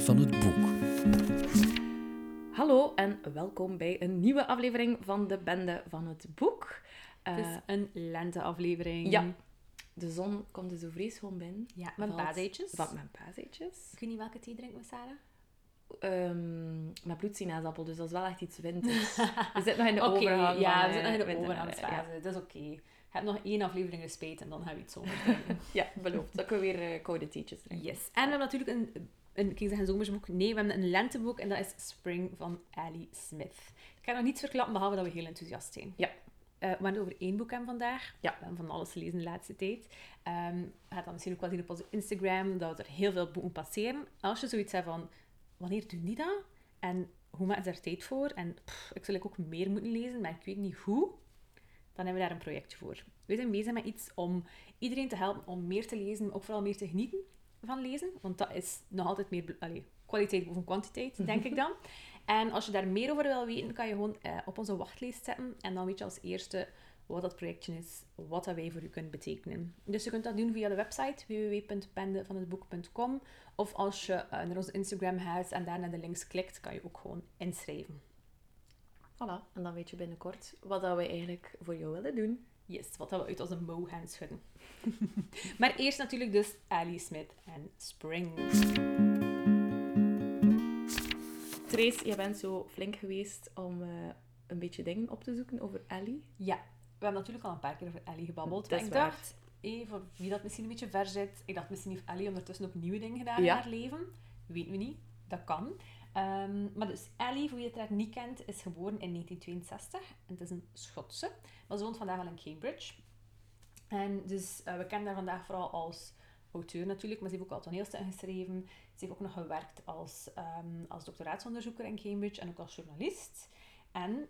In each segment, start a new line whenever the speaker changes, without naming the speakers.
van het boek.
Hallo en welkom bij een nieuwe aflevering van de Bende van het Boek.
Het
Eh,
is een lenteaflevering.
ja, de zon komt er zo vrees gewoon binnen.
Ja, met
Valt-
paaseitjes.
Wat met paaseitjes.
Ik weet niet welke thee drinken we, Sarah?
Ehm met bloedsinaasappel, dus dat is wel echt iets winters. We zitten nog in de
Oké,
overgang
ja,
van,
we zitten
eh,
nog in de overgangsfase. Dat is oké. Je hebt nog één aflevering gespeeld en dan hebben we iets zomers drinken.
Ja, beloofd. Dan kunnen we weer eh, koude theetjes drinken.
Yes. En we hebben natuurlijk een, een, zomersboek. Nee, we hebben een lenteboek en dat is Spring van Ali Smith. Ik ga nog niets verklappen, behalve dat we heel enthousiast zijn.
Ja.
Eh, we gaan het over één boek hebben vandaag.
Ja.
We hebben van alles gelezen de laatste tijd. Ehm je gaat dan misschien ook wel zien op onze Instagram dat er heel veel boeken passeren. Als je zoiets hebt van, wanneer doen die dat? En hoe maken ze daar tijd voor? En pff, ik zou ook meer moeten lezen, maar ik weet niet hoe. Dan hebben we daar een projectje voor. We zijn bezig met iets om iedereen te helpen om meer te lezen, maar ook vooral meer te genieten van lezen. Want dat is nog altijd meer kwaliteit boven kwantiteit, denk ik dan. En als je daar meer over wil weten, kan je gewoon eh, op onze wachtlijst zetten. En dan weet je als eerste wat dat projectje is, wat dat wij voor u kunnen betekenen. Dus je kunt dat doen via de website www.pendevanhetboek.com of als je eh, naar onze Instagram gaat en daar naar de links klikt, kan je ook gewoon inschrijven.
Voilà, en dan weet je binnenkort wat dat wij eigenlijk voor jou willen doen.
Yes, wat dat we uit onze mouw gaan schudden. maar eerst natuurlijk dus Ali Smith en Spring.
Trace, je bent zo flink geweest om eh, een beetje dingen op te zoeken over Ellie.
Ja, we hebben natuurlijk al een paar keer over Ellie gebabbeld.
Dat is
ik
waar.
dacht, eh, voor wie dat misschien een beetje ver zit, ik dacht misschien heeft Ellie ondertussen ook nieuwe dingen gedaan
Ja.
in haar leven. Weten we niet, dat kan. Ehm, maar dus Ellie, voor wie het haar niet kent, is geboren in 1962. En het is een Schotse, maar ze woont vandaag al in Cambridge. En dus eh, we kennen haar vandaag vooral als auteur natuurlijk, maar ze heeft ook al toneelstukken geschreven. Ze heeft ook nog gewerkt als, ehm, als doctoraatsonderzoeker in Cambridge en ook als journalist. En,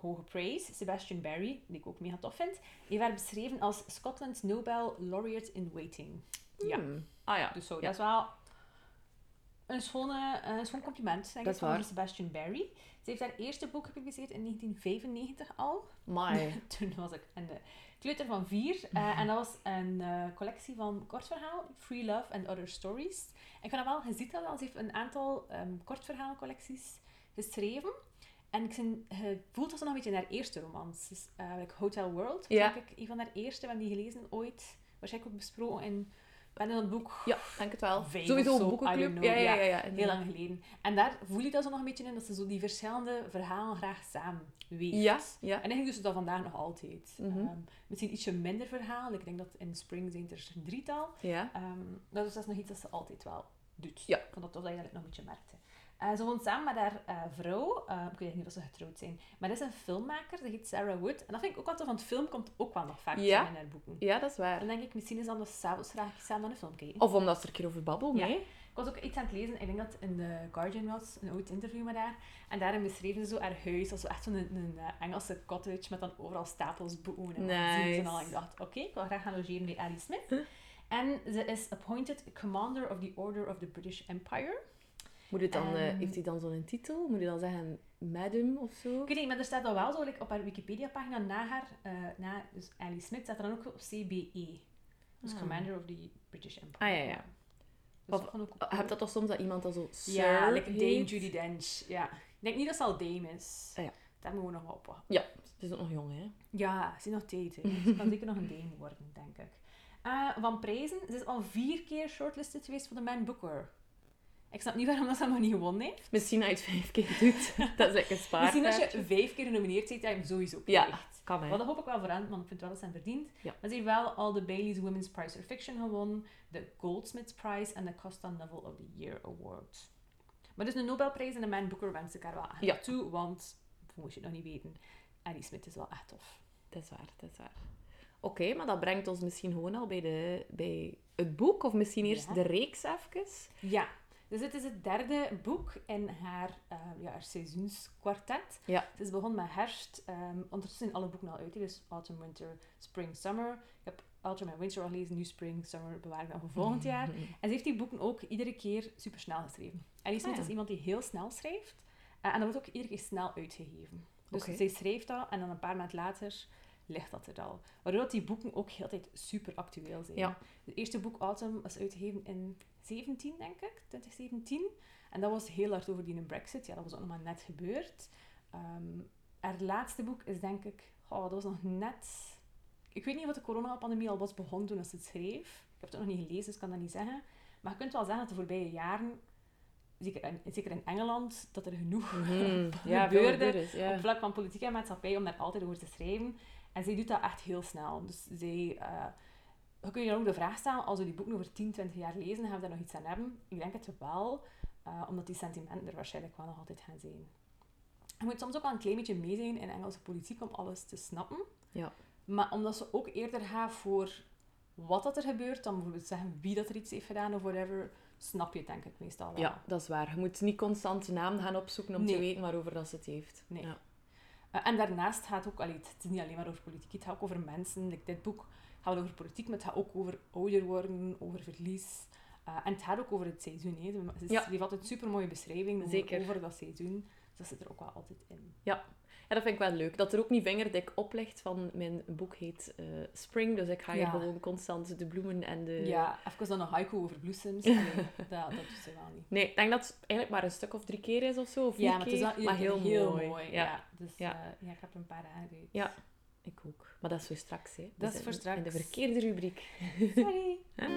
hoge praise, Sebastian Barry, die ik ook mega tof vind, die werd beschreven als Scotland's Nobel Laureate in Waiting. Ja,
Hmm. Ah ja,
dus zo,
Ja.
dat is wel een schone, een schoon compliment, denk ik, van
waar.
Sebastian Barry. Ze heeft haar eerste boek gepubliceerd in 1995 al.
my.
Toen was ik een eh, kleuter van vier. eh, en dat was een eh, collectie van kortverhaal, Free Love and Other Stories. Ik heb dat wel gezien, dat ze heeft een aantal ehm kortverhaalcollecties geschreven. En ik zijn, gevoeld dat ze nog een beetje in haar eerste romans. Dus, eh, like Hotel World,
Ja.
denk ik, een van haar eerste. We hebben die gelezen ooit. Waarschijnlijk ook besproken in... Ben in het boek
Ja, denk het wel. Sowieso een boekenclub.
know.
Ja, ja, ja.
Ja, heel lang geleden. En daar voel je dat zo nog een beetje in, dat ze zo die verschillende verhalen graag samenweeft.
Ja, ja.
En ik doe ze dat vandaag nog altijd.
Mhm.
Ehm, misschien ietsje minder verhaal. Ik denk dat in Spring zijn er drietal.
Ja.
Ehm, dat is dat is nog iets dat ze altijd wel doet.
Ja.
Ik vond dat tof dat je dat nog een beetje merkte. Eh, ze woont samen met haar eh, vrouw. eh, ik weet niet of ze getrouwd zijn. Maar dat is een filmmaker. Die heet Sarah Wood. En dat vind ik ook wel tof, want film komt ook wel nog vaak
Ja.
in haar boeken.
Ja, dat is waar.
Dan denk ik, misschien is dan ze s'avonds graag samen naar een film kijken.
Of omdat ze er een keer over babbelen,
Ja.
nee?
Ik was ook iets aan het lezen, ik denk dat het in de Guardian was, een oud interview met haar. En daarin beschreven ze zo haar huis als zo echt zo'n een, een Engelse cottage met dan overal stapels boeken en magazines en al.
Nice.
Ik dacht, oké, ik wil graag gaan logeren bij Ali Smith. En ze is appointed Commander of the Order of the British Empire.
Moet het dan, eh,
Ehm.
heeft hij dan zo'n titel? Moet je dan zeggen Madam of zo?
Ik weet niet, maar er staat dan wel zo like, op haar Wikipedia-pagina na haar, eh, na dus Ali Smith, staat er dan ook op CBE. Dus
Ah.
Commander of the British Empire.
Ah, ja, ja.
Dus
Of-
dat ook
Heb toch soms dat iemand dat zo Sir
Ja, like Dame? Judy Dench. Ja. Ik denk niet dat ze al Dame is.
Ah, ja.
Daar moeten we nog op wachten.
Ja, ze is ook nog jong, hè?
Ja, ze is nog tijd. Ze kan zeker nog een Dame worden, denk ik. Eh, van prijzen. Ze is al vier keer shortlisted geweest voor de Man Booker. Ik snap niet waarom dat ze nog niet gewonnen heeft.
Misschien als je het vijf keer doet. dat is een spaar.
Misschien als je vijf keer genomineerd bent, dat je hem sowieso
Ja,
krijgt.
kan hè.
Maar dat hoop ik wel voor hen, want ik vind wel dat ze hem verdient.
Ja.
Maar ze heeft wel al de Bailey's Women's Prize for Fiction gewonnen, de Goldsmiths Prize en de Costa Novel of the Year Award. Maar dus de Nobelprijs en de Man Booker wens ik haar wel
Ja.
toe, want, moest je het nog niet weten, Annie Smith is wel echt tof.
Dat is waar, dat is waar. Oké, maar dat brengt ons misschien gewoon al bij, de, bij het boek. Of misschien eerst
Ja.
de reeks even.
Ja, dus dit is het derde boek in haar, eh, ja, haar seizoenskwartet.
Ja.
Ze is begonnen met herfst. ehm, ondertussen zijn alle boeken al uit. Dus autumn, winter, spring, summer. Ik heb autumn en winter al gelezen. Nu spring, summer bewaar ik dan voor volgend jaar. En ze heeft die boeken ook iedere keer super snel geschreven. Alice Smith
Ah, ja.
is iemand die heel snel schrijft. eh, en dat wordt ook iedere keer snel uitgegeven. Dus
Oké.
zij schrijft dat en dan een paar maanden later ligt dat er al. Waardoor die boeken ook heel tijd super actueel zijn.
Ja.
Het eerste boek, Autumn, was uitgegeven in 17, denk ik, 2017. En dat was heel hard over die Brexit. Ja, dat was ook nog maar net gebeurd. Ehm haar laatste boek is denk ik... Oh, dat was nog net... Ik weet niet wat de coronapandemie al was begonnen toen ze het schreef. Ik heb het nog niet gelezen, dus ik kan dat niet zeggen. Maar je kunt wel zeggen dat de voorbije jaren, zeker in, zeker in Engeland, dat er genoeg
Mhm. Ja,
gebeurde
ja.
op vlak van politiek en maatschappij om daar altijd over te schrijven. En zij doet dat echt heel snel. Dus zij... eh je kunt je dan ook de vraag stellen, als we die boeken over 10, 20 jaar lezen, gaan we daar nog iets aan hebben? Ik denk het wel, eh, omdat die sentimenten er waarschijnlijk wel nog altijd gaan zijn. Je moet soms ook wel een klein beetje mee zijn in Engelse politiek om alles te snappen.
Ja.
Maar omdat ze ook eerder gaan voor wat dat er gebeurt, dan bijvoorbeeld zeggen wie dat er iets heeft gedaan of whatever, snap je het denk ik meestal wel.
Ja, dat is waar. Je moet niet constant de naam gaan opzoeken om
Nee.
te weten waarover dat ze het heeft.
Nee.
Ja.
Eh, en daarnaast gaat het ook, allee, het is niet alleen maar over politiek, het gaat ook over mensen. Like, dit boek gaat over politiek, maar het gaat ook over ouder worden, over verlies. Eh, en het gaat ook over het seizoen. Hè. Ze-
Ja.
Die heeft altijd een super mooie beschrijving over,
Zeker.
over dat seizoen. Dus dat zit er ook wel altijd in.
Ja, dat vind ik wel leuk. Dat er ook niet vingerdik oplegt van mijn boek heet eh, Spring, dus ik ga hier
Ja.
gewoon constant de bloemen en de...
Ja, even dan een haiku over bloesems. Allee, dat, dat doet ze wel niet.
Nee, ik denk dat het eigenlijk maar een stuk of drie keer is of zo, of
Ja, maar het is wel
maar heel, mooi.
Ja.
Ja.
dus
Ja.
eh, ja, ik heb er een paar aangeduid.
Ja. Ik ook. Maar dat is voor straks, hè.
Dat is voor
zitten In de
straks.
verkeerde rubriek.
Sorry.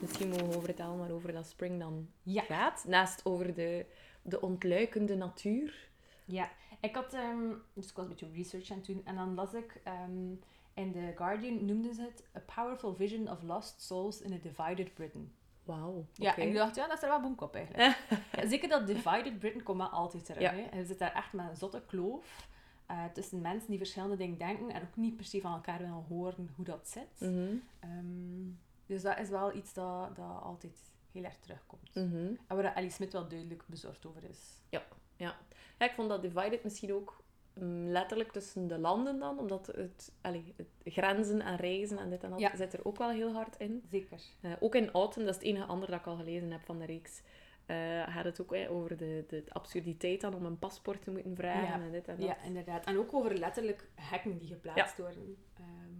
Misschien mogen we vertellen waarover dat Spring dan
Ja.
gaat. Naast over de, de ontluikende natuur.
Ja, ik had, ehm, dus ik was een beetje research aan het doen en dan las ik ehm, in The Guardian noemden ze het A Powerful Vision of Lost Souls in a Divided Britain.
Wauw,
Ja, en ik dacht, ja, dat is er wel boek op eigenlijk. ja, zeker dat Divided Britain komt maar altijd terug.
Ja.
Hè. Je zit daar echt met een zotte kloof eh, tussen mensen die verschillende dingen denken en ook niet per se van elkaar willen horen hoe dat zit.
Mhm,
Ehm, dus dat is wel iets dat, dat altijd heel erg terugkomt.
mhm.
En waar Ellie Smith wel duidelijk bezorgd over is.
Ja, ik vond dat divided misschien ook letterlijk tussen de landen dan, omdat het, allee, het grenzen en reizen en dit en dat
Ja.
zit er ook wel heel hard in.
Zeker.
Eh, ook in Autumn, dat is het enige andere dat ik al gelezen heb van de reeks, eh, gaat het ook eh, over de, de absurditeit dan om een paspoort te moeten vragen
Ja.
en dit en dat.
Ja, inderdaad. En ook over letterlijk hekken die geplaatst worden. Ehm,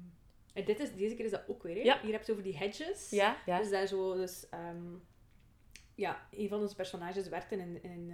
en dit is, deze keer is dat ook weer. Hè?
Ja.
Hier heb je over die hedges.
ja, ja.
Dus daar zo, dus, ehm, ja, een van onze personages werkt in in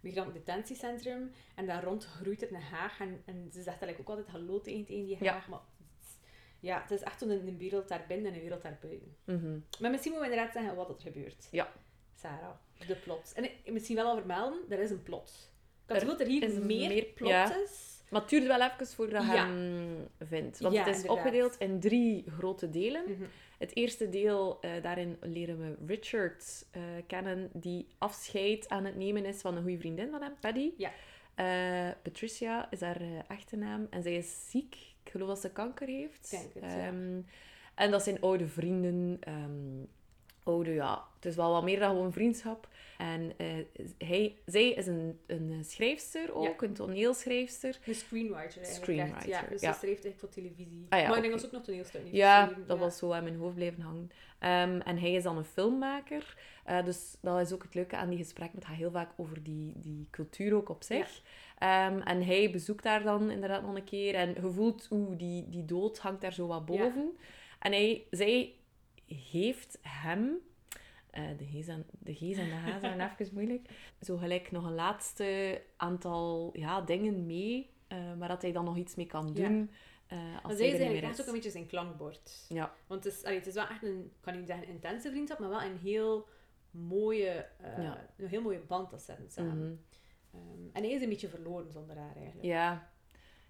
migrantendetentiecentrum. En daar rond groeit er een haag. En, en ze zegt eigenlijk ook altijd hallo tegen, tegen die
Ja.
haag. Maar het is- ja, het is echt een, een wereld daar binnen en een wereld daar buiten.
Mhm.
Maar misschien moeten we inderdaad zeggen wat er gebeurt.
Ja.
Sarah, de plot. En ik, misschien wel al vermelden, er is een plot. Ik had
Er
het dat er hier
is
meer,
meer-
plot
ja.
is.
Maar het duurt wel even voordat je
Ja.
hem vindt. Want
Ja,
het is
inderdaad.
opgedeeld in drie grote delen.
Mhm.
Het eerste deel, eh, daarin leren we Richard eh, kennen, die afscheid aan het nemen is van een goede vriendin van hem, Paddy.
Ja.
Eh, Patricia is haar echte naam en zij is ziek. Ik geloof dat ze kanker heeft.
Ja.
Ehm, En dat zijn oude vrienden. ehm, oude, ja, het is wel wat meer dan gewoon vriendschap. En eh, hij, zij is een, een schrijfster ook, een toneelschrijfster.
Een screenwriter eigenlijk. echt.
Screenwriter,
Ja, dus
ja.
ze schreef eigenlijk voor televisie.
Ah ja,
maar ik denk
oké.
dat ze ook nog toneelstukken heeft
Ja, dat was zo aan mijn hoofd blijven hangen. Ehm, en hij is dan een filmmaker. Eh, dus dat is ook het leuke aan die gesprekken. Het gaat heel vaak over die, die cultuur ook op zich. Ehm, en hij bezoekt daar dan inderdaad nog een keer. En je voelt, oeh, die, die dood hangt daar zo wat boven. En hij, zij heeft hem... eh, de G's en de, G's en de H's zijn even moeilijk. Zo gelijk nog een laatste aantal ja, dingen mee. eh, maar dat hij dan nog iets mee kan doen.
Maar
als
zij
hij
is eigenlijk echt ook een beetje zijn klankbord.
Ja.
Want het is, allee, het is wel echt een, kan niet zeggen intense vriendschap, maar wel een heel mooie,
Ja.
een heel mooie band dat ze hebben samen.
Mhm.
Ehm, en hij is een beetje verloren zonder haar eigenlijk.
Ja,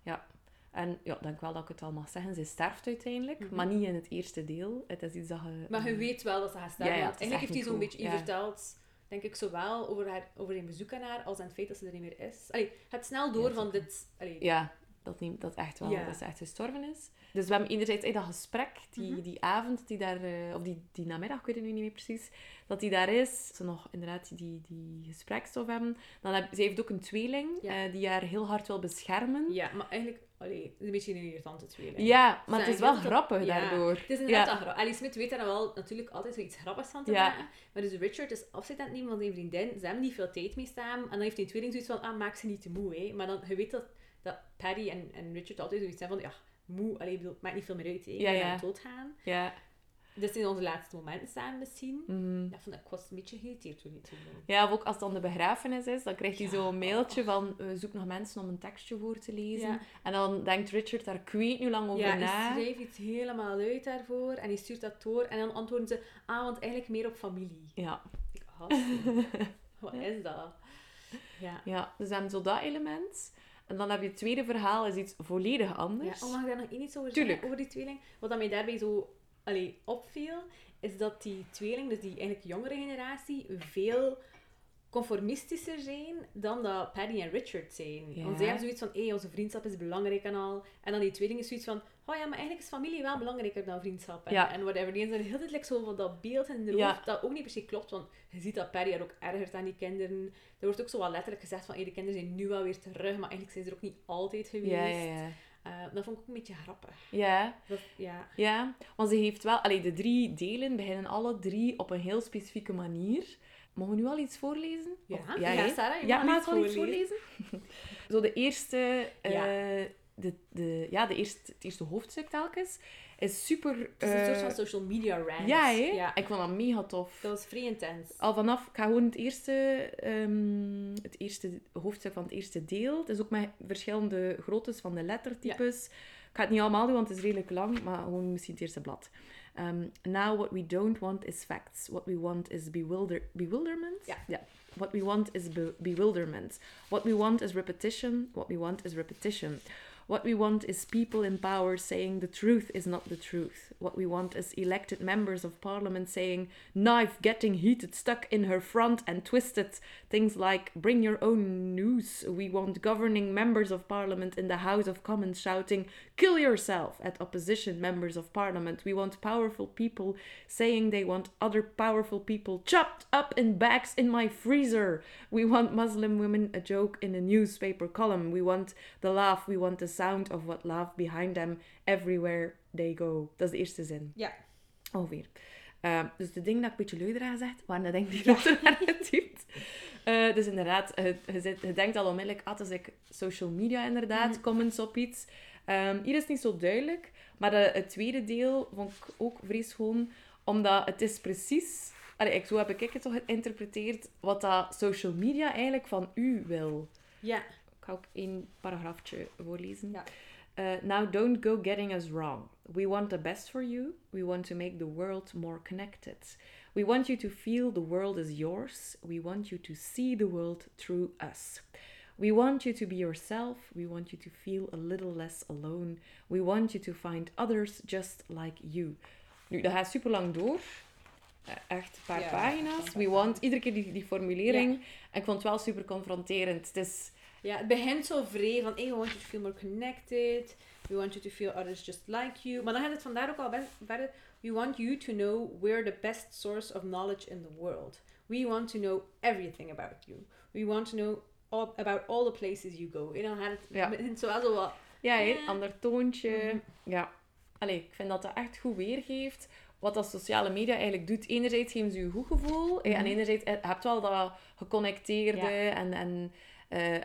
ja. En ja, denk wel dat ik het al mag zeggen. Ze sterft uiteindelijk,
Mhm.
maar niet in het eerste deel. Het is iets dat je...
Maar je weet wel dat ze gaat sterven.
Ja,
eigenlijk heeft hij zo'n
niet
beetje
ja.
verteld, denk ik, zowel over, haar, over zijn bezoek aan haar, als aan het feit dat ze er niet meer is. Allee, het snel door van dit... Allee,
Ja, dat, neemt, dat echt wel, dat ze echt gestorven is. Dus we hebben enerzijds eh, dat gesprek, die,
Mhm.
die avond, die daar, eh, of die, die namiddag, ik weet het nu niet meer precies, dat die daar is. Ze nog inderdaad die, die gesprekstof hebben. Dan heb, zij heeft ook een tweeling, eh, die haar heel hard wil beschermen.
Ja, maar eigenlijk... Allee, het is een beetje een irritante tweeling.
Ja, maar het is
zijn
wel grappig daardoor.
Het is inderdaad
Ja.
grappig. Alice Smith weet daar wel natuurlijk altijd zoiets grappigs van te maken. Maar dus Richard is afscheid aan het nemen van zijn vriendin. Ze hebben niet veel tijd mee samen. En dan heeft die tweeling zoiets van, ah, maak ze niet te moe, hè. Maar dan, je weet dat, dat Paddy en, en Richard altijd zoiets hebben van, ja, moe, allee, bedoel, het maakt niet veel meer uit, hè.
Ja, ja.
gaan doodgaan.
Ja.
Dus in onze laatste momenten samen misschien.
Mhm.
Ja, vond ik, ik was een beetje geïrriteerd toen niet toen.
Ja, of ook als het dan de begrafenis is, dan krijgt hij
Ja.
zo'n mailtje van eh, zoek nog mensen om een tekstje voor te lezen.
Ja.
En dan denkt Richard daar ik weet nu lang over
Ja,
na.
hij schrijft iets helemaal uit daarvoor en hij stuurt dat door en dan antwoorden ze, ah, want eigenlijk meer op familie.
Ja.
Ik. Wat is dat? Ja.
ja, dus dan zo dat element. En dan heb je het tweede verhaal, is iets volledig
Ja,
anders.
oh, mag ik daar nog één iets over
Tuurlijk.
zeggen, over die tweeling? Wat dat mij daarbij zo allee, opviel, is dat die tweeling, dus die eigenlijk jongere generatie, veel conformistischer zijn dan dat Paddy en Richard zijn.
Ja.
Want zij hebben zoiets van, hé, onze vriendschap is belangrijk en al. En dan die tweeling is zoiets van, oh ja, maar eigenlijk is familie wel belangrijker dan vriendschap. En,
Ja.
en whatever. Die zijn heel like, zo van dat beeld in de
Ja.
hoofd, dat ook niet per se klopt. Want je ziet dat Paddy er ook ergert aan die kinderen. Er wordt ook zo wel letterlijk gezegd van, hé, de kinderen zijn nu wel weer terug, maar eigenlijk zijn ze er ook niet altijd geweest.
Ja, ja, ja.
Eh, dat vond ik ook een beetje grappig.
Ja,
Dat, ja.
ja. Want ze heeft wel... Allee, de drie delen beginnen alle drie op een heel specifieke manier. Mogen we nu al iets voorlezen?
Ja.
Of-
Ja,
hè?
Sarah, je
ja,
mag
al iets
voorlezen.
Zo de eerste... eh,
Ja.
de, de, ja, de eerste, het eerste hoofdstuk telkens is super...
Het is een soort
eh,
van social media rant.
Ja, hè?
Ja.
Ik vond dat mega tof.
Dat was vrij intens.
Al vanaf, ik ga gewoon het eerste, ehm, het eerste hoofdstuk van het eerste deel. Het is ook met verschillende groottes van de lettertypes. Ik ga het niet allemaal doen, want het is redelijk lang, maar gewoon misschien het eerste blad. Um, now what we don't want is facts. What we want is bewilder bewilderment.
Ja.
What we want is be- bewilderment. What we want is repetition. What we want is repetition. What we want is people in power saying the truth is not the truth. What we want is elected members of parliament saying knife getting heated, stuck in her front and twisted. Things like bring your own news. We want governing members of parliament in the House of Commons shouting kill yourself at opposition members of parliament. We want powerful people saying they want other powerful people chopped up in bags in my freezer. We want Muslim women a joke in a newspaper column. We want the laugh. We want the sound of what laugh behind them everywhere they go. Dat is de eerste zin.
Ja.
Ongeveer. Uh, dus de dingen dat ik een beetje luider gezegd, waren de dingen die groter waren getypt. Uh, dus inderdaad, je, je, zit- je denkt al onmiddellijk, ah, het is like social media inderdaad,
Mhm.
comments op iets. Ehm, hier is het niet zo duidelijk, maar de, het tweede deel vond ik ook vrees gewoon, omdat het is precies, allee, ik, zo heb ik het toch geïnterpreteerd, wat dat social media eigenlijk van u wil.
Ja.
Ik ga ook één paragraafje voorlezen.
Ja.
Uh, now, don't go getting us wrong. We want the best for you. We want to make the world more connected. We want you to feel the world is yours. We want you to see the world through us. We want you to be yourself. We want you to feel a little less alone. We want you to find others just like you. Nu, dat gaat super lang door. Eh, Echt een paar
Ja,
pagina's. We want, iedere keer die, die formulering. En ik vond het wel super confronterend. Het is...
Ja, het begint zo vrij van, hey, we want you to feel more connected. We want you to feel others just like you. Maar dan gaat het vandaar ook al verder. We want you to know we're the best source of knowledge in the world. We want to know everything about you. We want to know all, about all the places you go. En dan gaat het,
Ja.
begint zo wel zo wat...
Ja,
Ja.
ander toontje.
Mhm.
Ja. Allee, ik vind dat dat echt goed weergeeft wat dat sociale media eigenlijk doet. Enerzijds geven ze je een goed gevoel. En
Mhm.
enerzijds eh, je hebt wel dat geconnecteerde.
Ja.
En, en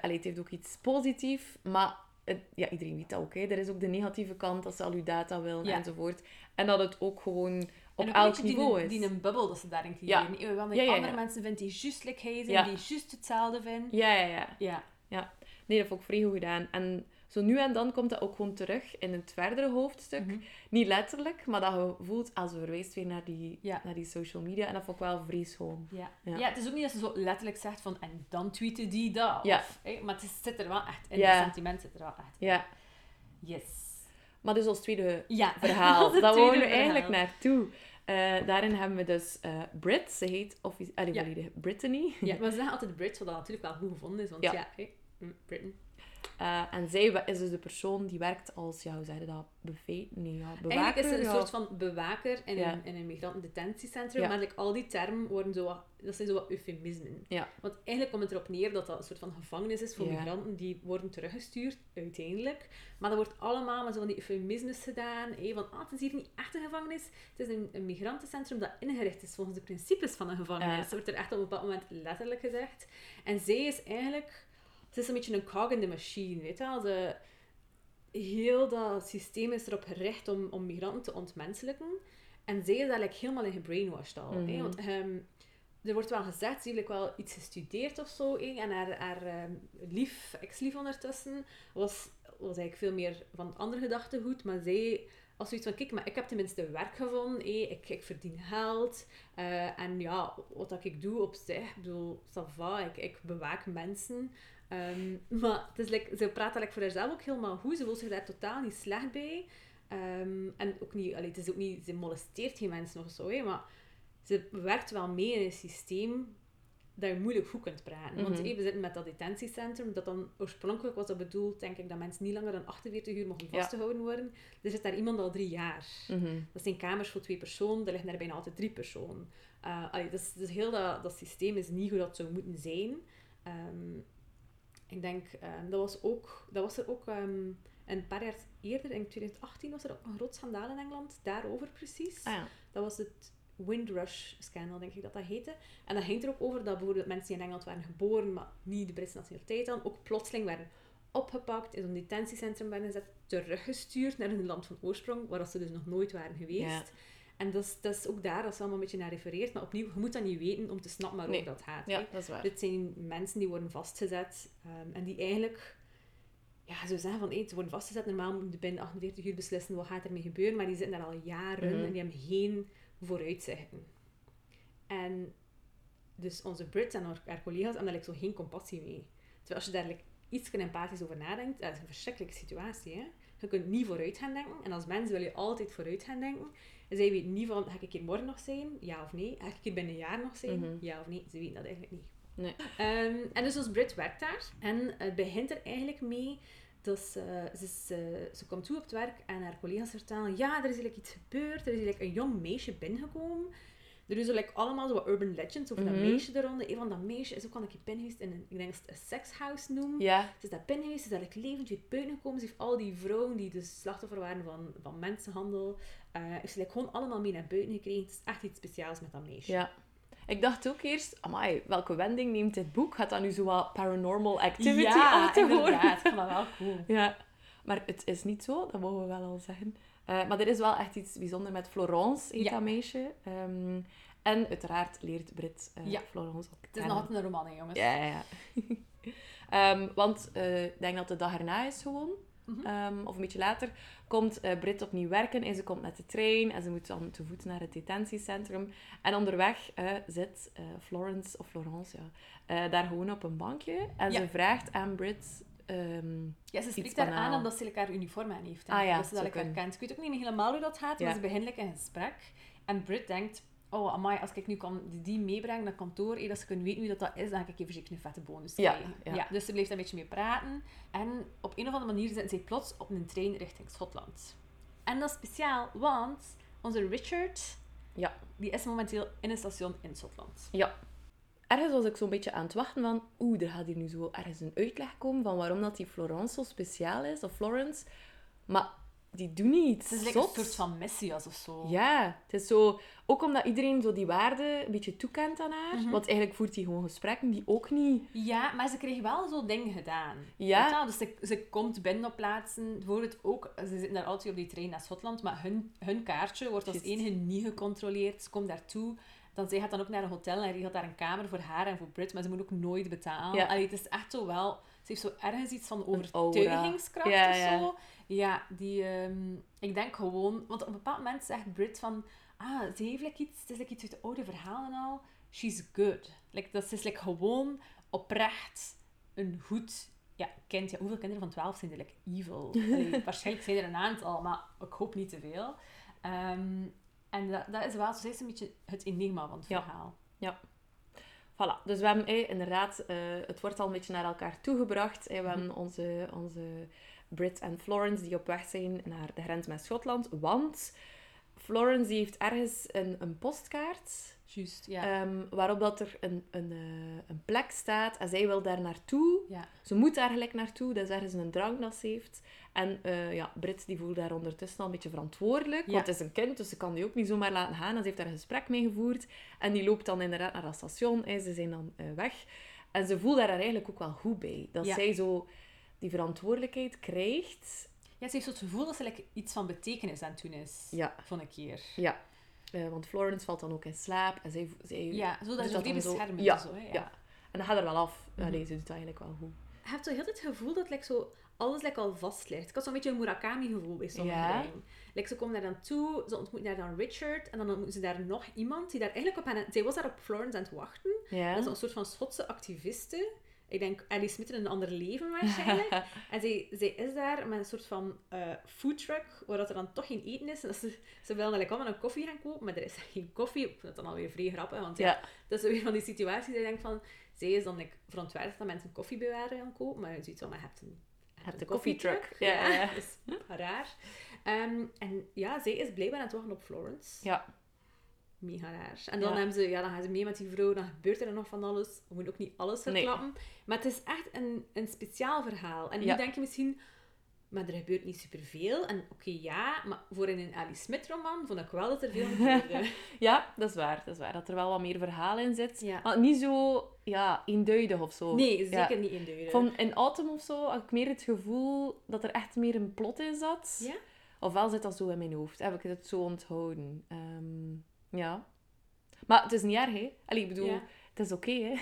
allee, het heeft ook iets positiefs. Maar het- ja, iedereen weet dat ook. Hè. Er is ook de negatieve kant dat ze al je data willen
Ja.
enzovoort. En dat het ook gewoon op
en
elk niveau
die,
is.
die een bubbel dat ze daarin
Ja.
creëren. Ja. Want
Ja, ja, ja.
andere mensen vinden die juist like hij zijn,
Ja.
die juist hetzelfde vinden.
Ja, ja, ja.
Ja.
Nee, dat vond ik vrij goed gedaan. En zo nu en dan komt dat ook gewoon terug in het verdere hoofdstuk.
Mhm.
Niet letterlijk, maar dat je voelt als ze verwijst weer naar die,
Ja.
naar die social media. En dat vond ik wel vrij schoon.
Ja.
Ja.
Ja. het is ook niet dat ze zo letterlijk zegt van en dan tweeten die dat.
Ja.
Of, maar het zit er wel echt in. Het sentiment zit er wel echt in.
Ja,
Yes.
maar dus als tweede verhaal. Daar wouden we eigenlijk naartoe. Eh, daarin hebben we dus eh Brit. Ze heet offici- allee,
Ja.
Brittany.
Ja, maar ze zeggen altijd Brits, wat dat natuurlijk wel goed gevonden is. Want
Ja.
hè, mm, Britain.
Eh, en zij is dus de persoon die werkt als, ja, hoe zeg je dat? Buffet? Nee, ja, bewaker.
Eigenlijk is ze een
ja.
soort van bewaker in,
Ja.
een, in een migrantendetentiecentrum.
Ja.
Maar like, al die termen worden zo wat, dat zijn zo wat eufemismen.
Ja.
Want eigenlijk komt het erop neer dat dat een soort van gevangenis is voor migranten die worden teruggestuurd, uiteindelijk. Maar dat wordt allemaal met zo van die eufemismes gedaan. Van, ah, het is hier niet echt een gevangenis. Het is een, een migrantencentrum dat ingericht is volgens de principes van een gevangenis. Dat wordt er echt op een bepaald moment letterlijk gezegd. En zij is eigenlijk het is een beetje een cog in de machine, weet je wel. De, heel dat systeem is erop gericht om, om migranten te ontmenselijken. En zij is eigenlijk helemaal in gebrainwashed al. hè.
Mhm.
Want ehm, er wordt wel gezegd, ze heeft wel iets gestudeerd of zo. hè. En haar, haar ehm, lief, ex-lief ondertussen, was, was eigenlijk veel meer van het andere gedachtegoed. Maar zij als zoiets van, kijk, maar ik heb tenminste werk gevonden. Ik, ik verdien geld. eh, en ja, wat dat ik doe op zich, ik bedoel, ça va, ik, ik bewaak mensen. Ehm, maar het is like, ze praat eigenlijk voor haarzelf ook helemaal goed. Ze voelt zich daar totaal niet slecht bij. Ehm, en ook niet, allee, het is ook niet, ze molesteert geen mensen of zo, hè, maar ze werkt wel mee in een systeem dat je moeilijk goed kunt praten. Want
Mhm.
hey, we zitten met dat detentiecentrum, dat dan oorspronkelijk was dat bedoeld, denk ik, dat mensen niet langer dan 48 uur mogen
Ja.
vastgehouden worden. Er zit daar iemand al drie jaar.
Mhm.
Dat zijn kamers voor twee personen, er liggen daar bijna altijd drie personen. Uh, allee, dus, dus heel dat, dat systeem is niet hoe dat zou moeten zijn. Ehm, ik denk, ehm, dat, was ook, dat was er ook ehm, een paar jaar eerder, in 2018 was er ook een groot schandaal in Engeland, daarover precies.
Ah ja.
Dat was het Windrush scandal, denk ik dat dat heette. En dat ging er ook over dat bijvoorbeeld mensen die in Engeland waren geboren, maar niet de Britse nationaliteit hadden, ook plotseling werden opgepakt, in zo'n detentiecentrum werden gezet, teruggestuurd naar hun land van oorsprong, waar ze dus nog nooit waren geweest.
Ja.
En dat is, dat is ook daar dat ze allemaal een beetje naar refereert. Maar opnieuw, je moet dat niet weten om te snappen waarom
Nee.
dat gaat.
Ja,
hè.
dat is waar.
Dit zijn mensen die worden vastgezet ehm, en die eigenlijk, ja, zou zeggen van, hey, ze worden vastgezet, normaal moeten ze binnen 48 uur beslissen wat gaat ermee gebeuren, maar die zitten daar al jaren
Mhm.
en die hebben geen vooruitzichten. En dus onze Brits en haar, haar collega's hebben daar like, zo geen compassie mee. Terwijl als je daar like, iets empathisch over nadenkt, dat is een verschrikkelijke situatie. Hè? Je kunt niet vooruit gaan denken. En als mens wil je altijd vooruit gaan denken. Zij weten niet van, ga ik hier morgen nog zijn? Ja of nee? Ga ik hier binnen een jaar nog zijn?
Mhm.
Ja of nee? Ze weten dat eigenlijk niet.
Nee.
Ehm, en dus ons Brit werkt daar. En het begint er eigenlijk mee dat ze, ze, is, eh, ze komt toe op het werk en haar collega's vertellen, ja, er is eigenlijk iets gebeurd. Er is eigenlijk een jong meisje binnengekomen. Er is like allemaal zo wat urban legends over
Mhm.
dat meisje eronder. Een van dat meisje is ook al een keer binnen geweest in een, ik denk dat ze het een sekshouse noemen.
Ja.
Ze is daar binnen geweest, ze is eigenlijk levend weer buiten gekomen. Ze heeft al die vrouwen die dus slachtoffer waren van, van mensenhandel, eh heeft ze like gewoon allemaal mee naar buiten gekregen. Het is echt iets speciaals met dat meisje.
Ja. Ik dacht ook eerst, amai, welke wending neemt dit boek? Gaat dat nu zo wat paranormal activity
ja
te worden?
inderdaad. Ik vond dat wel cool.
Ja, maar het is niet zo, dat mogen we wel al zeggen. Eh, maar er is wel echt iets bijzonders met Florence, heet
Ja.
dat meisje. Ehm, en uiteraard leert Brit eh,
Ja.
Florence ook
Het is nog altijd een roman, hè, jongens.
Ja, ja, ja. Ehm, want ik denk dat de dag erna is gewoon.
Mhm.
Ehm, of een beetje later, komt eh Brit opnieuw werken en ze komt met de trein en ze moet dan te voet naar het detentiecentrum. En onderweg eh, zit eh, Florence, of Florence, ja, daar gewoon op een bankje en
Ja.
ze vraagt aan Brit... ehm,
Ja, ze spreekt daar aan omdat ze elkaar uniform aan heeft. hè.
Ah ja,
dat ze dat elkaar kent. Ik weet ook niet helemaal hoe dat gaat, maar ze beginnen een gesprek. En Britt denkt, oh amai, als ik nu kan die, die meebrengen naar kantoor, eh, dat ze kunnen weten wie dat, dat is, dan ga ik even zeker een vette bonus
Ja, ja.
dus ze blijft daar een beetje mee praten. En op een of andere manier zitten ze plots op een trein richting Schotland. En dat is speciaal, want onze Richard,
Ja.
die is momenteel in een station in Schotland.
Ja. Ergens was ik zo'n beetje aan het wachten van... Oeh, er gaat hier nu zo ergens een uitleg komen van waarom dat die Florence zo speciaal is, of Florence. Maar die doen niet.
Het is like een soort van messias of zo.
Ja, het is zo... Ook omdat iedereen zo die waarde een beetje toekent aan haar.
Mhm.
Want eigenlijk voert hij gewoon gesprekken die ook niet...
Ja, maar ze kreeg wel zo dingen gedaan.
Ja.
Dus ze, ze komt binnen op plaatsen. Bijvoorbeeld ook, ze zitten daar altijd op die trein naar Schotland, maar hun, hun kaartje wordt als
Juist.
enige niet gecontroleerd. Ze komt daartoe. Dan, zij gaat dan ook naar een hotel en regelt daar een kamer voor haar en voor Brit, maar ze moet ook nooit betalen.
Ja.
Allee, het is echt zo wel... Ze heeft zo ergens iets van overtuigingskracht
Ja,
of
ja.
zo. Ja, die... ehm, ik denk gewoon... Want op een bepaald moment zegt Brit van... Ah, ze heeft like iets... Het is like iets uit de oude verhalen al. She's good. Like, dat is like gewoon oprecht een goed ja, kind. Ja, hoeveel kinderen van 12 zijn er like evil? Allee, waarschijnlijk zijn er een aantal, maar ik hoop niet te veel. Ehm, en dat, dat is wel, zo is een beetje het enigma van het
Ja.
verhaal.
Voilà, dus we hebben eh, inderdaad... eh, het wordt al een beetje naar elkaar toegebracht. Eh, we hebben
Mhm.
onze, onze Brit en Florence die op weg zijn naar de grens met Schotland. Want Florence die heeft ergens een, een postkaart...
Juist, ja.
Ehm, waarop dat er een, een, eh, een plek staat en zij wil daar naartoe.
ja.
Ze moet daar gelijk naartoe, dat is ergens een drang dat ze heeft. En eh, ja, Brit die voelt daar ondertussen al een beetje verantwoordelijk,
Ja.
want het is een kind, dus ze kan die ook niet zomaar laten gaan. En ze heeft daar een gesprek mee gevoerd en die loopt dan inderdaad naar dat station en ze zijn dan eh, weg. En ze voelt daar eigenlijk ook wel goed bij. Dat
Ja.
zij zo die verantwoordelijkheid krijgt.
Ja, ze heeft zo het gevoel dat ze like, iets van betekenis aan het doen is.
Ja.
Van een keer.
Ja. Eh, want Florence valt dan ook in slaap. En zij, zij
Ja, zo dat
doet
is ook die bescherming.
Ja,
Zo, hè, ja.
ja. En dat gaat er wel af.
Mhm.
Allee, ze doet dat eigenlijk wel goed.
Je hebt zo heel het gevoel dat like, zo, alles like, al vast ligt. Ik had zo'n beetje een Murakami-gevoel bij sommige
Ja.
dingen. Like, ze komen daar dan toe, ze ontmoeten daar dan Richard, en dan ontmoeten ze daar nog iemand die daar eigenlijk op hen... Zij was daar op Florence aan het wachten.
Ja.
Dat is een soort van Schotse activiste. Ik denk Alice Smith in een ander leven waarschijnlijk. en zij, zij is daar met een soort van eh foodtruck, waar dat er dan toch geen eten is. En ze, ze wilden eigenlijk allemaal een koffie gaan kopen, maar er is geen koffie. Ik vind dat dan alweer vrij grappig, want ja,
Ja.
dat is weer van die situaties dat je denkt van... Zij is dan like, verontwaardigd dat mensen koffie bij haar gaan kopen, maar je ziet wel, maar je hebt een, je
hebt
een
koffietruck. ja, ja.
dat is raar. Ehm, en ja, zij is blijkbaar aan het wachten op Florence.
Ja.
Mega raar. En dan,
Ja.
hebben ze, ja, dan gaan ze mee met die vrouw, dan gebeurt er nog van alles. We moeten ook niet alles
Nee.
verklappen. Maar het is echt een, een speciaal verhaal. En nu
Ja.
denk je misschien, maar er gebeurt niet superveel. En oké, ja, maar voor in een Alice Smith roman vond ik wel dat er veel gebeurde.
ja, dat is waar. Dat is waar. Dat er wel wat meer verhaal in zit.
Ja.
Maar niet zo ja, eenduidig of zo.
nee, zeker niet eenduidig.
Van in Autumn of zo had ik meer het gevoel dat er echt meer een plot in zat.
Ja?
Ofwel zit dat zo in mijn hoofd. Heb ik het zo onthouden. Ehm, ja. Maar het is niet erg, hè? Allee, ik bedoel,
Ja.
het is oké, hè?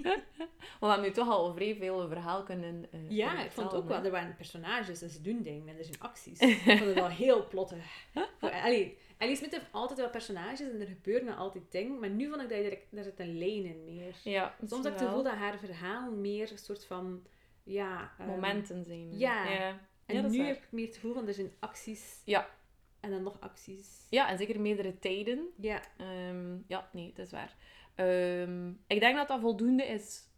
We hebben nu toch al vrij veel verhaal kunnen eh,
Ja,
kunnen
ik vond het ook wel. Er waren personages en ze doen dingen en er zijn acties. ik vond het wel heel plottig. Allee, Alice Smith heeft altijd wel personages en er gebeuren altijd dingen. Maar nu vond ik dat er, daar zit een lijn in meer.
Ja,
Soms heb ik het gevoel dat haar verhaal meer een soort van... Ja, ehm,
Momenten zijn.
ja.
ja.
En
Ja,
nu heb ik meer het gevoel van er zijn acties.
Ja.
En dan nog acties.
Ja, en zeker meerdere tijden.
Ja.
Ehm, ja, nee, dat is waar. Ehm, ik denk dat dat voldoende is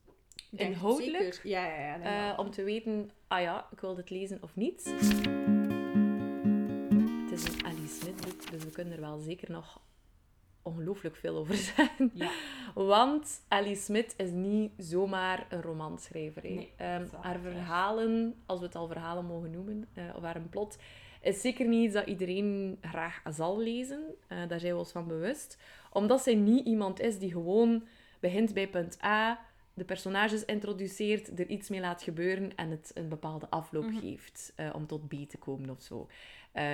Inhoudelijk?
Ja, ja,
eh, om te weten, ah ja, ik wil dit lezen of niet. Het is een Alice Smith boek, dus we kunnen er wel zeker nog ongelooflijk veel over zeggen.
Ja.
Want Alice Smith is niet zomaar een romanschrijver.
Nee,
Ehm, haar verhalen, als we het al verhalen mogen noemen, eh, of haar een plot, is zeker niet iets dat iedereen graag zal lezen. Eh, daar zijn we ons van bewust. Omdat zij niet iemand is die gewoon begint bij punt A, de personages introduceert, er iets mee laat gebeuren en het een bepaalde afloop
Mhm.
geeft eh, om tot B te komen of zo. Eh,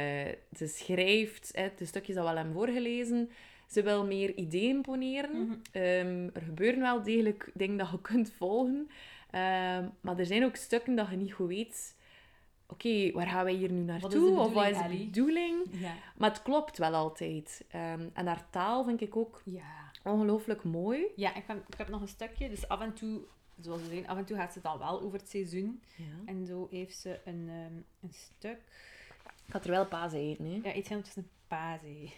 ze schrijft, hè, de stukjes dat we al hebben voorgelezen, ze wil meer ideeën poneren.
Mhm.
Ehm, er gebeuren wel degelijk dingen dat je kunt volgen. Ehm, maar er zijn ook stukken dat je niet goed weet... Oké, waar gaan wij hier nu naartoe? Of wat is de
bedoeling? Ja.
Maar het klopt wel altijd. Ehm, en haar taal vind ik ook
Ja.
ongelooflijk mooi.
Ja, ik heb, ik heb nog een stukje. Dus af en toe, zoals we zeggen, af en toe gaat ze dan wel over het seizoen.
Ja.
En zo heeft ze een, ehm, een stuk...
Ik had er wel paas eten, hè.
Ja, iets heel tussen pazie.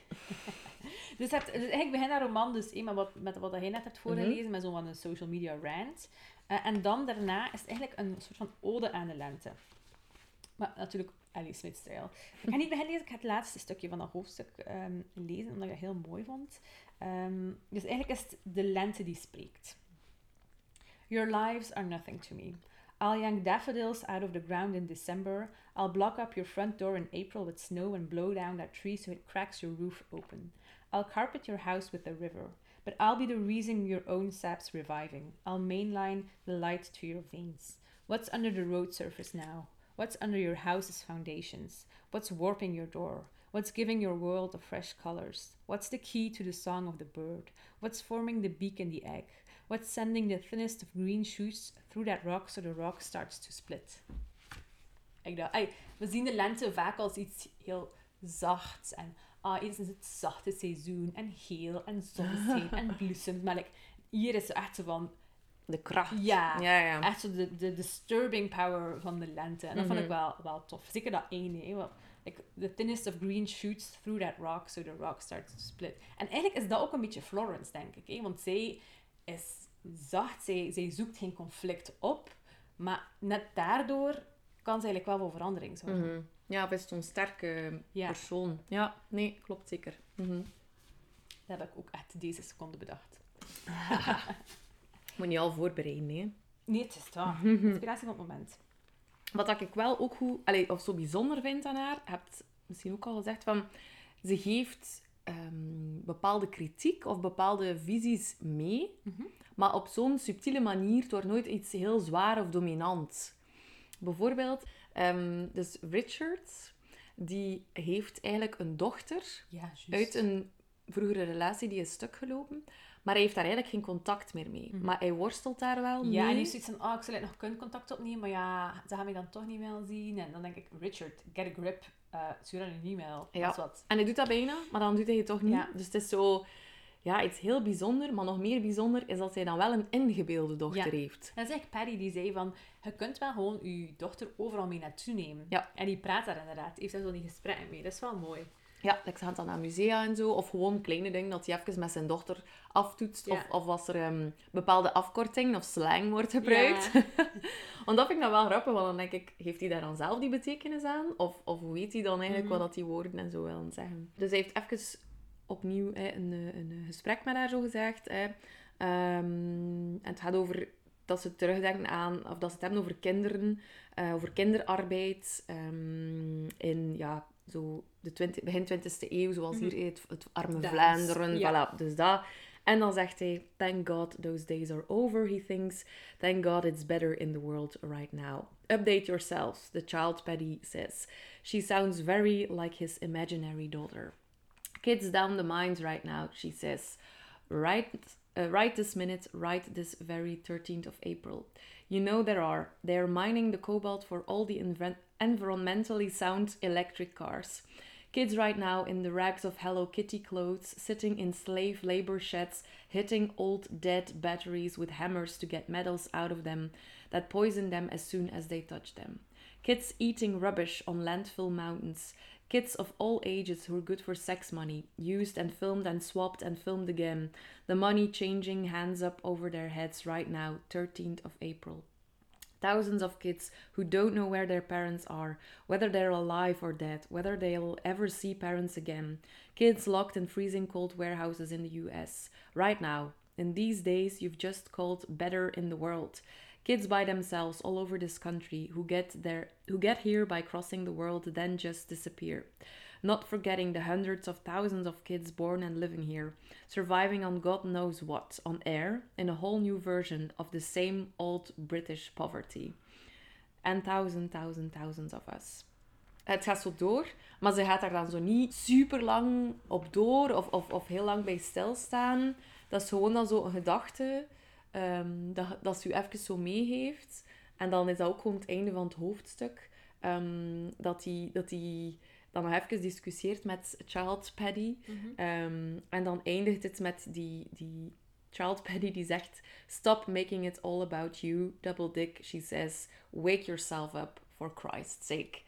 dus, het, dus eigenlijk begint haar roman dus, eh, met, wat, met wat hij net hebt voorgelezen, met zo'n van een social media rant. Eh, en dan daarna is het eigenlijk een soort van ode aan de lente. Maar natuurlijk Alice Smith-stijl. Ik ga niet beginnen lezen, ik ga het laatste stukje van dat hoofdstuk ehm, lezen, omdat ik het heel mooi vond. Ehm, dus eigenlijk is het de lente die spreekt. Your lives are nothing to me. I'll yank daffodils out of the ground in December. I'll block up your front door in April with snow and blow down that tree so it cracks your roof open. I'll carpet your house with the river, but I'll be the reason your own sap's reviving. I'll mainline the light to your veins. What's under the road surface now? What's under your house's foundations? What's warping your door? What's giving your world of fresh colors? What's the key to the song of the bird? What's forming the beak and the egg? What's sending the thinnest of green shoots through that rock so the rock starts to split? Ik dacht, we zien de lente vaak als iets heel zachts en ah, is het zachte seizoen en geel en zonneschijn en bloesem. Maar like, hier is het echt zo van,
De kracht.
ja,
Ja, ja.
echt zo de, de disturbing power van de lente. En dat vond ik
Mhm.
wel, wel tof. Zeker dat ene, hè, wel, like, the thinnest of green shoots through that rock, so the rock starts to split. En eigenlijk is dat ook een beetje Florence, denk ik. Hè? Want zij is zacht, zij, zij zoekt geen conflict op, maar net daardoor kan ze eigenlijk wel voor verandering zorgen.
Mhm. Ja, is zo'n sterke
Ja.
persoon. Ja, nee, klopt zeker. Mhm.
Dat heb ik ook echt deze seconde bedacht.
Moet je al voorbereiden, hè.
Nee, het is dat. Inspiratie van het moment.
Wat ik wel ook goed, allee, of zo bijzonder vind aan haar, je hebt misschien ook al gezegd van, ze geeft ehm, bepaalde kritiek of bepaalde visies mee.
Mhm.
Maar op zo'n subtiele manier door nooit iets heel zwaar of dominant. Bijvoorbeeld, ehm, dus Richard, die heeft eigenlijk een dochter
Ja,
uit een vroegere relatie die is stuk gelopen. Maar hij heeft daar eigenlijk geen contact meer mee. Maar hij worstelt daar wel mee.
Mhm. Ja, en hij heeft zoiets van, oh, ik zou nog kunnen contact opnemen, maar ja, ze gaan mij dan toch niet meer zien. En dan denk ik, Richard, get a grip, uh, stuur dan een e-mail.
Ja.
Dat is wat.
En hij doet dat bijna, maar dan doet hij het toch niet.
Ja.
Dus het is zo... Ja, iets heel bijzonder. Maar nog meer bijzonder is dat hij dan wel een ingebeelde dochter
Ja.
heeft.
Dat is echt Paddy die zei van, je kunt wel gewoon je dochter overal mee naartoe nemen.
Ja.
En die praat daar inderdaad, heeft daar zo die gesprekken mee. Dat is wel mooi.
Ja, ze gaan dan naar musea en zo. Of gewoon kleine dingen dat hij even met zijn dochter aftoetst.
Ja.
Of, of als er ehm, bepaalde afkorting of slang wordt gebruikt. want dat vind ik dan wel grappig. Want dan denk ik, heeft hij daar dan zelf die betekenis aan? Of, of hoe weet hij dan eigenlijk
Mhm.
wat dat die woorden en zo willen zeggen? Dus hij heeft even opnieuw hè, een, eh, een gesprek met haar zo gezegd. Hè. Ehm, en het gaat over dat ze terugdenken aan, of dat ze het hebben over kinderen, eh, over kinderarbeid ehm, in ja, zo de 20, begin 20e eeuw, zoals
Mhm.
hier het, het arme Vlaanderen.
ja.
Voilà, dus dat. En dan zegt hij, thank God those days are over, he thinks. Thank God it's better in the world right now. Update yourselves, the child Paddy says. She sounds very like his imaginary daughter. Kids down the mines right now, she says. Right, uh, right this minute, right this very 13th of April. You know there are. They're mining the cobalt for all the env- environmentally sound electric cars. Kids right now in the rags of Hello Kitty clothes, sitting in slave labor sheds, hitting old dead batteries with hammers to get metals out of them that poison them as soon as they touch them. Kids eating rubbish on landfill mountains. Kids of all ages who are good for sex money, used and filmed and swapped and filmed again. The money changing hands up over their heads right now, 13th of April. Thousands of kids who don't know where their parents are, whether they're alive or dead, whether they'll ever see parents again. Kids locked in freezing cold warehouses in the US. Right now, in these days you've just called better in the world. Kids by themselves all over this country who get there who get here by crossing the world then just disappear. Not forgetting the hundreds of thousands of kids born and living here, surviving on God knows what, on air, in a whole new version of the same old British poverty. And thousand, thousand, thousands of us. Het gaat zo door, maar ze gaat daar dan zo niet super lang op door of, of, of heel lang bij stilstaan. Dat is gewoon dan zo een gedachte ehm, dat, dat ze u even zo meegeeft. En dan is dat ook gewoon het einde van het hoofdstuk. ehm, dat hij dat die dan nog even discussieert met Child Paddy. Ehm, en dan eindigt het met die, die Child Paddy die zegt... Stop making it all about you, double dick. She says, wake yourself up, for Christ's sake.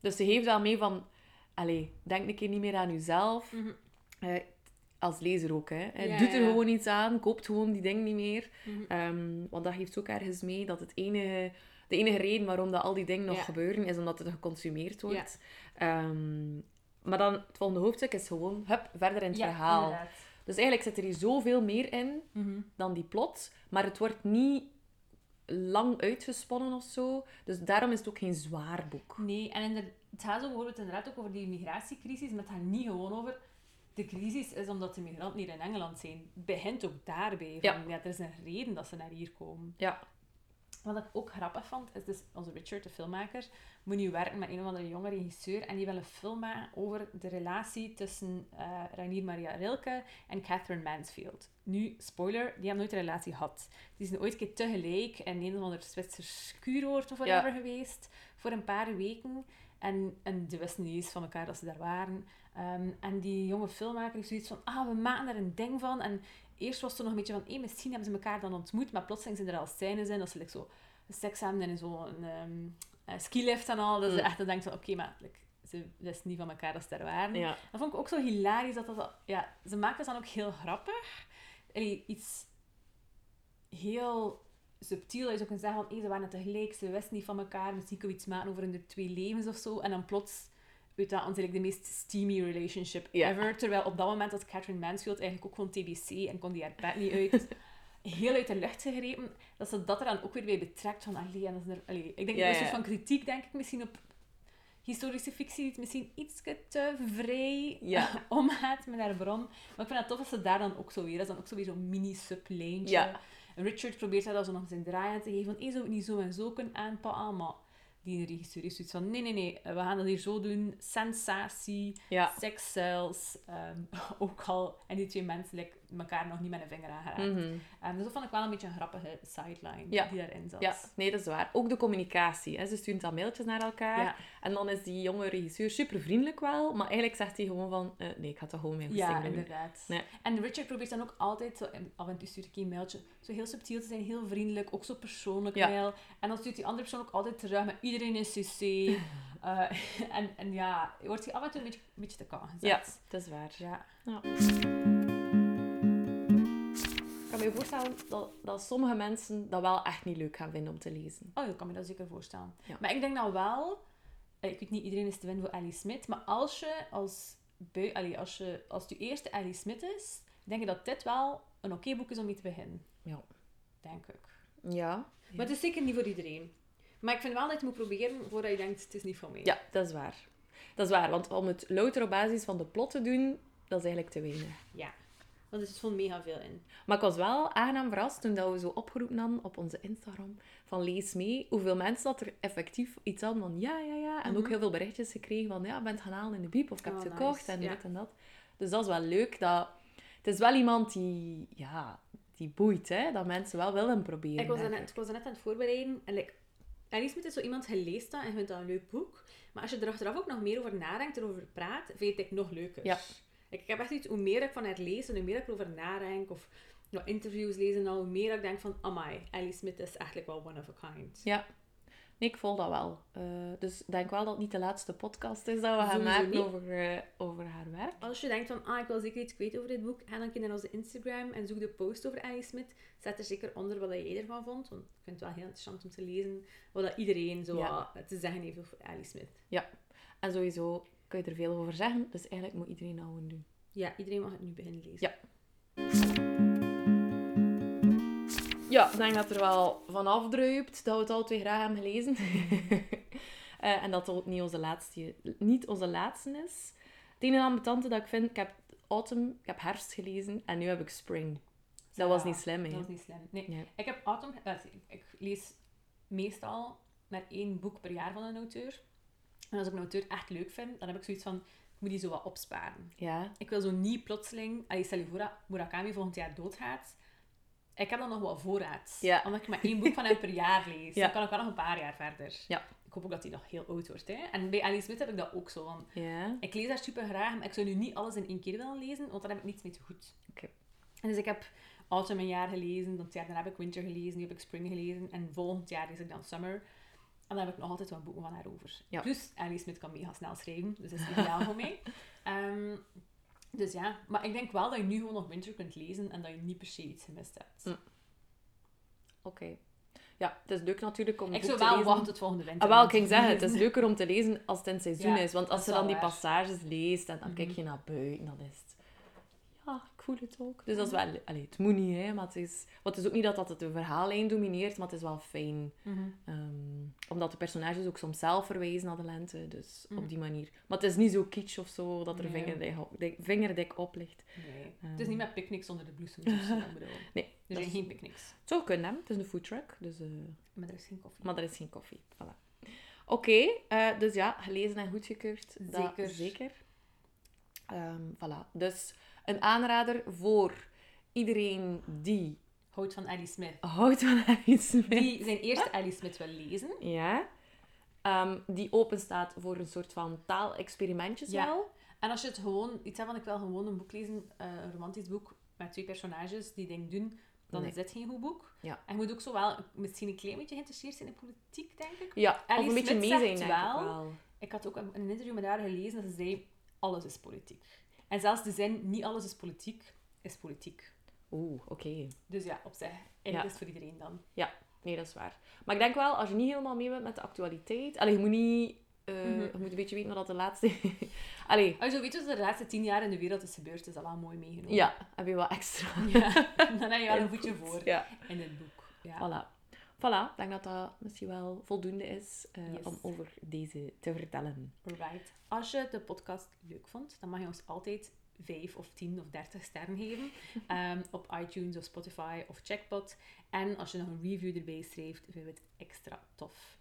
Dus ze geeft wel mee van... Allee, denk een keer niet meer aan jezelf.
Mhm.
Eh, als lezer ook, hè.
Ja,
Doet er
ja.
gewoon iets aan. Koopt gewoon die dingen niet meer.
Mhm.
Ehm, want dat geeft ook ergens mee dat het enige, de enige reden waarom dat al die dingen nog
Ja.
gebeuren, is omdat het geconsumeerd wordt. Ehm, maar dan, het volgende hoofdstuk is gewoon, hup, verder in het verhaal.
inderdaad.
Dus eigenlijk zit er hier zoveel meer in
Mhm.
dan die plot, maar het wordt niet lang uitgesponnen of zo. Dus daarom is het ook geen zwaar boek.
Nee, en het gaat zo bijvoorbeeld inderdaad ook over die migratiecrisis, maar het gaat niet gewoon over... De crisis is omdat de migranten hier in Engeland zijn. Begint ook daarbij. Van,
Ja.
ja. er is een reden dat ze naar hier komen.
Ja.
Wat ik ook grappig vond, is dus onze Richard, de filmmaker, moet nu werken met een of andere jonge regisseur en die wil een film maken over de relatie tussen eh Rainier Maria Rilke en Catherine Mansfield. Nu, spoiler, die hebben nooit een relatie gehad. Die zijn ooit een keer tegelijk in een of ander Zwitsers kuuroord of whatever geweest, voor een paar weken. En, en die wisten niet eens van elkaar dat ze daar waren. Ehm, en die jonge filmmaker heeft zoiets van, ah, we maken er een ding van. En eerst was het nog een beetje van, hé, misschien hebben ze elkaar dan ontmoet, maar plotseling zijn er al scènes in dat ze like, zo seks hebben in zo'n um, skilift en al. Dat
Mm.
ze echt dan denkt van, oké, maar like, ze wisten niet van elkaar dat ze daar waren.
Ja.
Dat vond ik ook zo hilarisch. Dat dat, ja, ze maken het dan ook heel grappig. Allee, iets heel subtiel. Dat je zo kunt zeggen van, hé, ze waren tegelijk, ze wisten niet van elkaar. Misschien kunnen we iets maken over hun twee levens of zo. En dan plots uit dat natuurlijk de meest steamy relationship ever. Terwijl op dat moment had Catherine Mansfield eigenlijk ook gewoon TBC en kon die haar bed niet uit. Heel uit de lucht gegrepen. Dat ze dat er dan ook weer bij betrekt van, allee, en dat is er, allee. Ik denk, dat is een soort van kritiek, denk ik, misschien op historische fictie die misschien iets te vrij
Ja.
omgaat met haar bron. Maar ik vind het tof dat ze daar dan ook zo weer... Dat is dan ook zo weer zo'n mini-sublijntje.
Ja.
En Richard probeert daar dan zo nog zijn draai aan te geven. Van, hey, zou het niet zo en zo kunnen aanpakken? Maar die regisseur heeft zoiets van... Nee, nee, nee. We gaan dat hier zo doen. Sensatie.
Ja.
Ehm, ook al... En die twee mensen like, elkaar nog niet met een vinger aangeraakt.
Mhm.
Ehm, dus dat vond ik wel een beetje een grappige sideline
Ja.
die daarin zat.
Ja, nee, dat is waar. Ook de communicatie. Hè. Ze sturen dan mailtjes naar elkaar.
Ja.
En dan is die jonge regisseur super vriendelijk wel, maar eigenlijk zegt hij gewoon van... eh, nee, ik ga toch gewoon mijn
Ja,
goesting doen.
inderdaad.
Nee.
En Richard probeert dan ook altijd, zo, af en toe stuurt ik een mailtje, zo heel subtiel te zijn, heel vriendelijk, ook zo persoonlijk
Ja.
mail. En dan stuurt die andere persoon ook altijd terug met iedereen in CC. Eh, en, en ja, wordt hij af en toe een beetje, een beetje te kan gezet.
Ja, dat is waar.
Ja.
Kan me voorstellen dat, dat sommige mensen dat wel echt niet leuk gaan vinden om te lezen.
Oh, ik kan me dat zeker voorstellen.
Ja.
Maar ik denk nou wel, eh, ik weet niet, iedereen is te winnen voor Ellie Smith, maar als je als, bui, allee, als, je, als het je eerste Ellie Smith is, denk ik dat dit wel een oké boek is om mee te beginnen.
Ja.
Denk ik.
Ja.
Maar het is zeker niet voor iedereen. Maar ik vind wel dat je moet proberen voordat je denkt, het is niet voor mij.
Ja, dat is waar. Dat is waar, want om het louter op basis van de plot te doen, dat is eigenlijk te weinig.
Ja. Want er zit gewoon mega veel in.
Maar ik was wel aangenaam verrast toen dat we zo opgeroepen hadden op onze Instagram van lees mee, hoeveel mensen dat er effectief iets hadden van ja, ja, ja. En ook heel veel berichtjes gekregen van ja, ik ben het gaan halen in de biep of ik heb
Oh,
het gekocht
nice.
en
Ja.
dit en dat. Dus dat is wel leuk. Dat... Het is wel iemand die, ja, die boeit, hè. Dat mensen wel willen proberen.
Ik was, net, ik was net aan het voorbereiden. En like, Smith is zo iemand, leest dat en vindt dat een leuk boek. Maar als je er achteraf ook nog meer over nadenkt, erover praat, vind je het nog leuker.
Ja.
Ik heb echt iets, hoe meer ik van het lezen, hoe meer ik erover nadenk, of wat interviews lezen, al, hoe meer ik denk van, amai, Alice Smith is eigenlijk wel one of a kind.
Ja. Nee, ik voel dat wel. Eh, dus ik denk wel dat het niet de laatste podcast is dat we gaan maken
niet.
over, eh, over haar werk.
Als je denkt van, ah, ik wil zeker iets kwijt over dit boek, ga dan naar onze Instagram en zoek de post over Alice Smith. Zet er zeker onder wat jij ervan vond, want ik vind het wel heel interessant om te lezen wat dat iedereen zo
Ja.
te zeggen heeft over Alice Smith.
En sowieso kun je er veel over zeggen, dus eigenlijk moet iedereen dat gewoon doen.
Ja, iedereen mag het nu beginnen lezen.
Ja. Ja, ik denk dat er wel van afdruipt dat we het al twee graag hebben gelezen. Eh, en dat het niet onze laatste, niet onze laatste is. Het enige ambetante dat ik vind, ik heb autumn, ik heb herfst gelezen en nu heb ik spring. Dat was niet slim, hè?
Dat was niet slim. Nee.
Nee.
Ik heb Autumn... ik- Ik lees meestal maar één boek per jaar van een auteur. En als ik een auteur echt leuk vind, dan heb ik zoiets van... Ik moet die zo wat opsparen.
Ja,
Ik wil zo niet plotseling... Allee, stel je voor dat Murakami volgend jaar doodgaat. Ik heb dan nog wel voorraad.
Ja.
Omdat ik maar één boek van hem per jaar lees. Dan kan ik wel nog een paar jaar verder.
Ja.
Ik hoop ook dat hij nog heel oud wordt. Hè. En bij Alice Smith heb ik dat ook zo.
Ja.
ik lees haar super graag, maar ik zou nu niet alles in één keer willen lezen, want dan heb ik niets mee te goed.
Oké.
En dus ik heb Autumn een jaar gelezen, dan het jaar daarna heb ik Winter gelezen, nu heb ik Spring gelezen en volgend jaar lees ik dan Summer. En dan heb ik nog altijd wel boeken van haar over.
Ja.
Plus, Alice Smith kan mega snel schrijven, dus dat is ideaal voor mij. Ehm, dus ja, maar ik denk wel dat je nu gewoon nog Winter kunt lezen en dat je niet per se iets gemist hebt.
Mm. Oké. Ja, het is leuk natuurlijk om
Ik zou
te
wel
lezen.
wachten tot volgende winter.
Ah, wel, ik ging zeggen, het is leuker om te lezen als het in het seizoen
Ja,
is. Want
dat
als je dan die passages leest en dan
Mhm.
kijk je naar buiten, dan is het... Voel het ook. Dus dat is wel... Allee, het moet niet, hè. Maar het is... Want het is ook niet dat dat het de verhaallijn domineert, maar het is wel fijn.
Mhm.
Ehm, omdat de personages ook soms zelf verwijzen naar de lente. Dus
Mhm.
op die manier. Maar het is niet zo kitsch of zo, dat er
Nee.
vingerdik, dik- vingerdik op ligt.
Nee.
Ehm.
Het is niet met picknicks onder de bloesems zo, ik bedoel.
Nee,
Er zijn geen picknicks.
Het zou kunnen, hè. Het is een foodtruck, dus... eh,
Maar er is geen koffie.
Maar er is geen koffie. Voilà. Oké, eh, dus ja, gelezen en goedgekeurd. Dat
Zeker.
zeker. Ehm, voilà. Dus een aanrader voor iedereen die
Houdt van Ellie Smith.
houdt van Alice Smith.
Die zijn eerste Ellie Smith wil lezen.
Ja. Ehm, die open staat voor een soort van taalexperimentjes
Ja.
wel.
En als je het gewoon, iets hebt van ik wil gewoon een boek lezen, eh, een romantisch boek met twee personages die dingen doen, dan
Nee.
is dit geen goed boek.
Ja.
En je moet ook zo wel misschien een klein beetje geïnteresseerd zijn in politiek, denk ik.
Ja, of
Alice
een beetje
Smith
mee zijn, denk ik
wel-
wel.
Ik had ook een, een interview met haar gelezen dat ze zei, alles is politiek. En zelfs de zin, niet alles is politiek, is politiek.
Oeh, oké.
Dus ja, op zich. En
Ja.
dat is voor iedereen dan.
Nee, dat is waar. Maar ik denk wel, als je niet helemaal mee bent met de actualiteit... Allee, je moet niet... eh,
Mhm.
Je moet een beetje weten wat dat de laatste... Allee,
Als je weet wat er de laatste tien jaar in de wereld is gebeurd, is dat wel mooi meegenomen.
ja, heb je wat extra.
Ja, dan heb je wel een voetje voor
Ja.
in het boek. Ja.
Voilà. Voilà, ik denk dat dat misschien wel voldoende is eh,
Yes.
om over deze te vertellen.
Right. Als je de podcast leuk vond, dan mag je ons altijd 5 of 10 of 30 sterren geven. Ehm, op iTunes of Spotify of Checkpot. En als je nog een review erbij schrijft, vinden we het extra tof.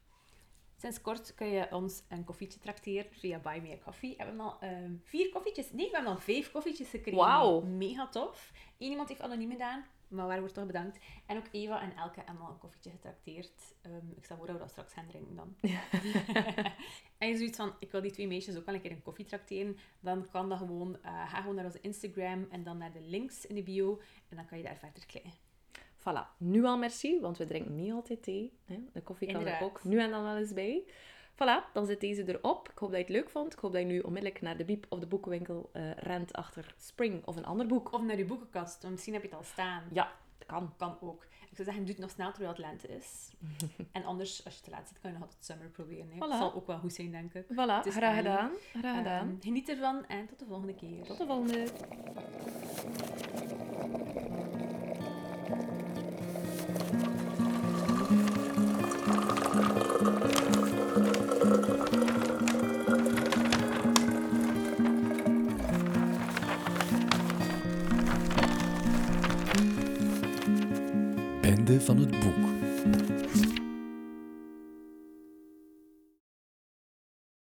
Sinds kort kun je ons een koffietje trakteren via Buy Me a Coffee. We hebben al ehm, vier koffietjes, nee, we hebben al vijf koffietjes gekregen.
Wauw.
Mega tof. Eén iemand heeft anoniem gedaan, maar waar wordt toch bedankt. En ook Eva en Elke hebben al een koffietje getrakteerd. Ehm, ik stel voor dat we dat straks gaan drinken dan. en je zoiets van, ik wil die twee meisjes ook wel een keer een koffie trakteren. Dan kan dat gewoon, eh, ga gewoon naar onze Instagram en dan naar de links in de bio. En dan kan je daar verder klikken.
Voilà, nu al merci, want we drinken niet altijd thee. Hè? De koffie kan er ook nu en dan wel eens bij. Voilà, dan zit deze erop. Ik hoop dat je het leuk vond. Ik hoop dat je nu onmiddellijk naar de biep of de boekenwinkel eh, rent achter Spring of een ander boek.
Of naar je boekenkast, want misschien heb je het al staan.
Ja, dat kan.
Kan ook. Ik zou zeggen, doe het nog snel terwijl het lente is. en anders, als je te laat zit, kan je nog altijd summer proberen. Hè.
Voilà.
Dat zal ook wel goed zijn, denk ik.
Voilà, graag
aan.
gedaan. Graag gedaan.
Ehm, geniet ervan en tot de volgende keer.
Tot de volgende.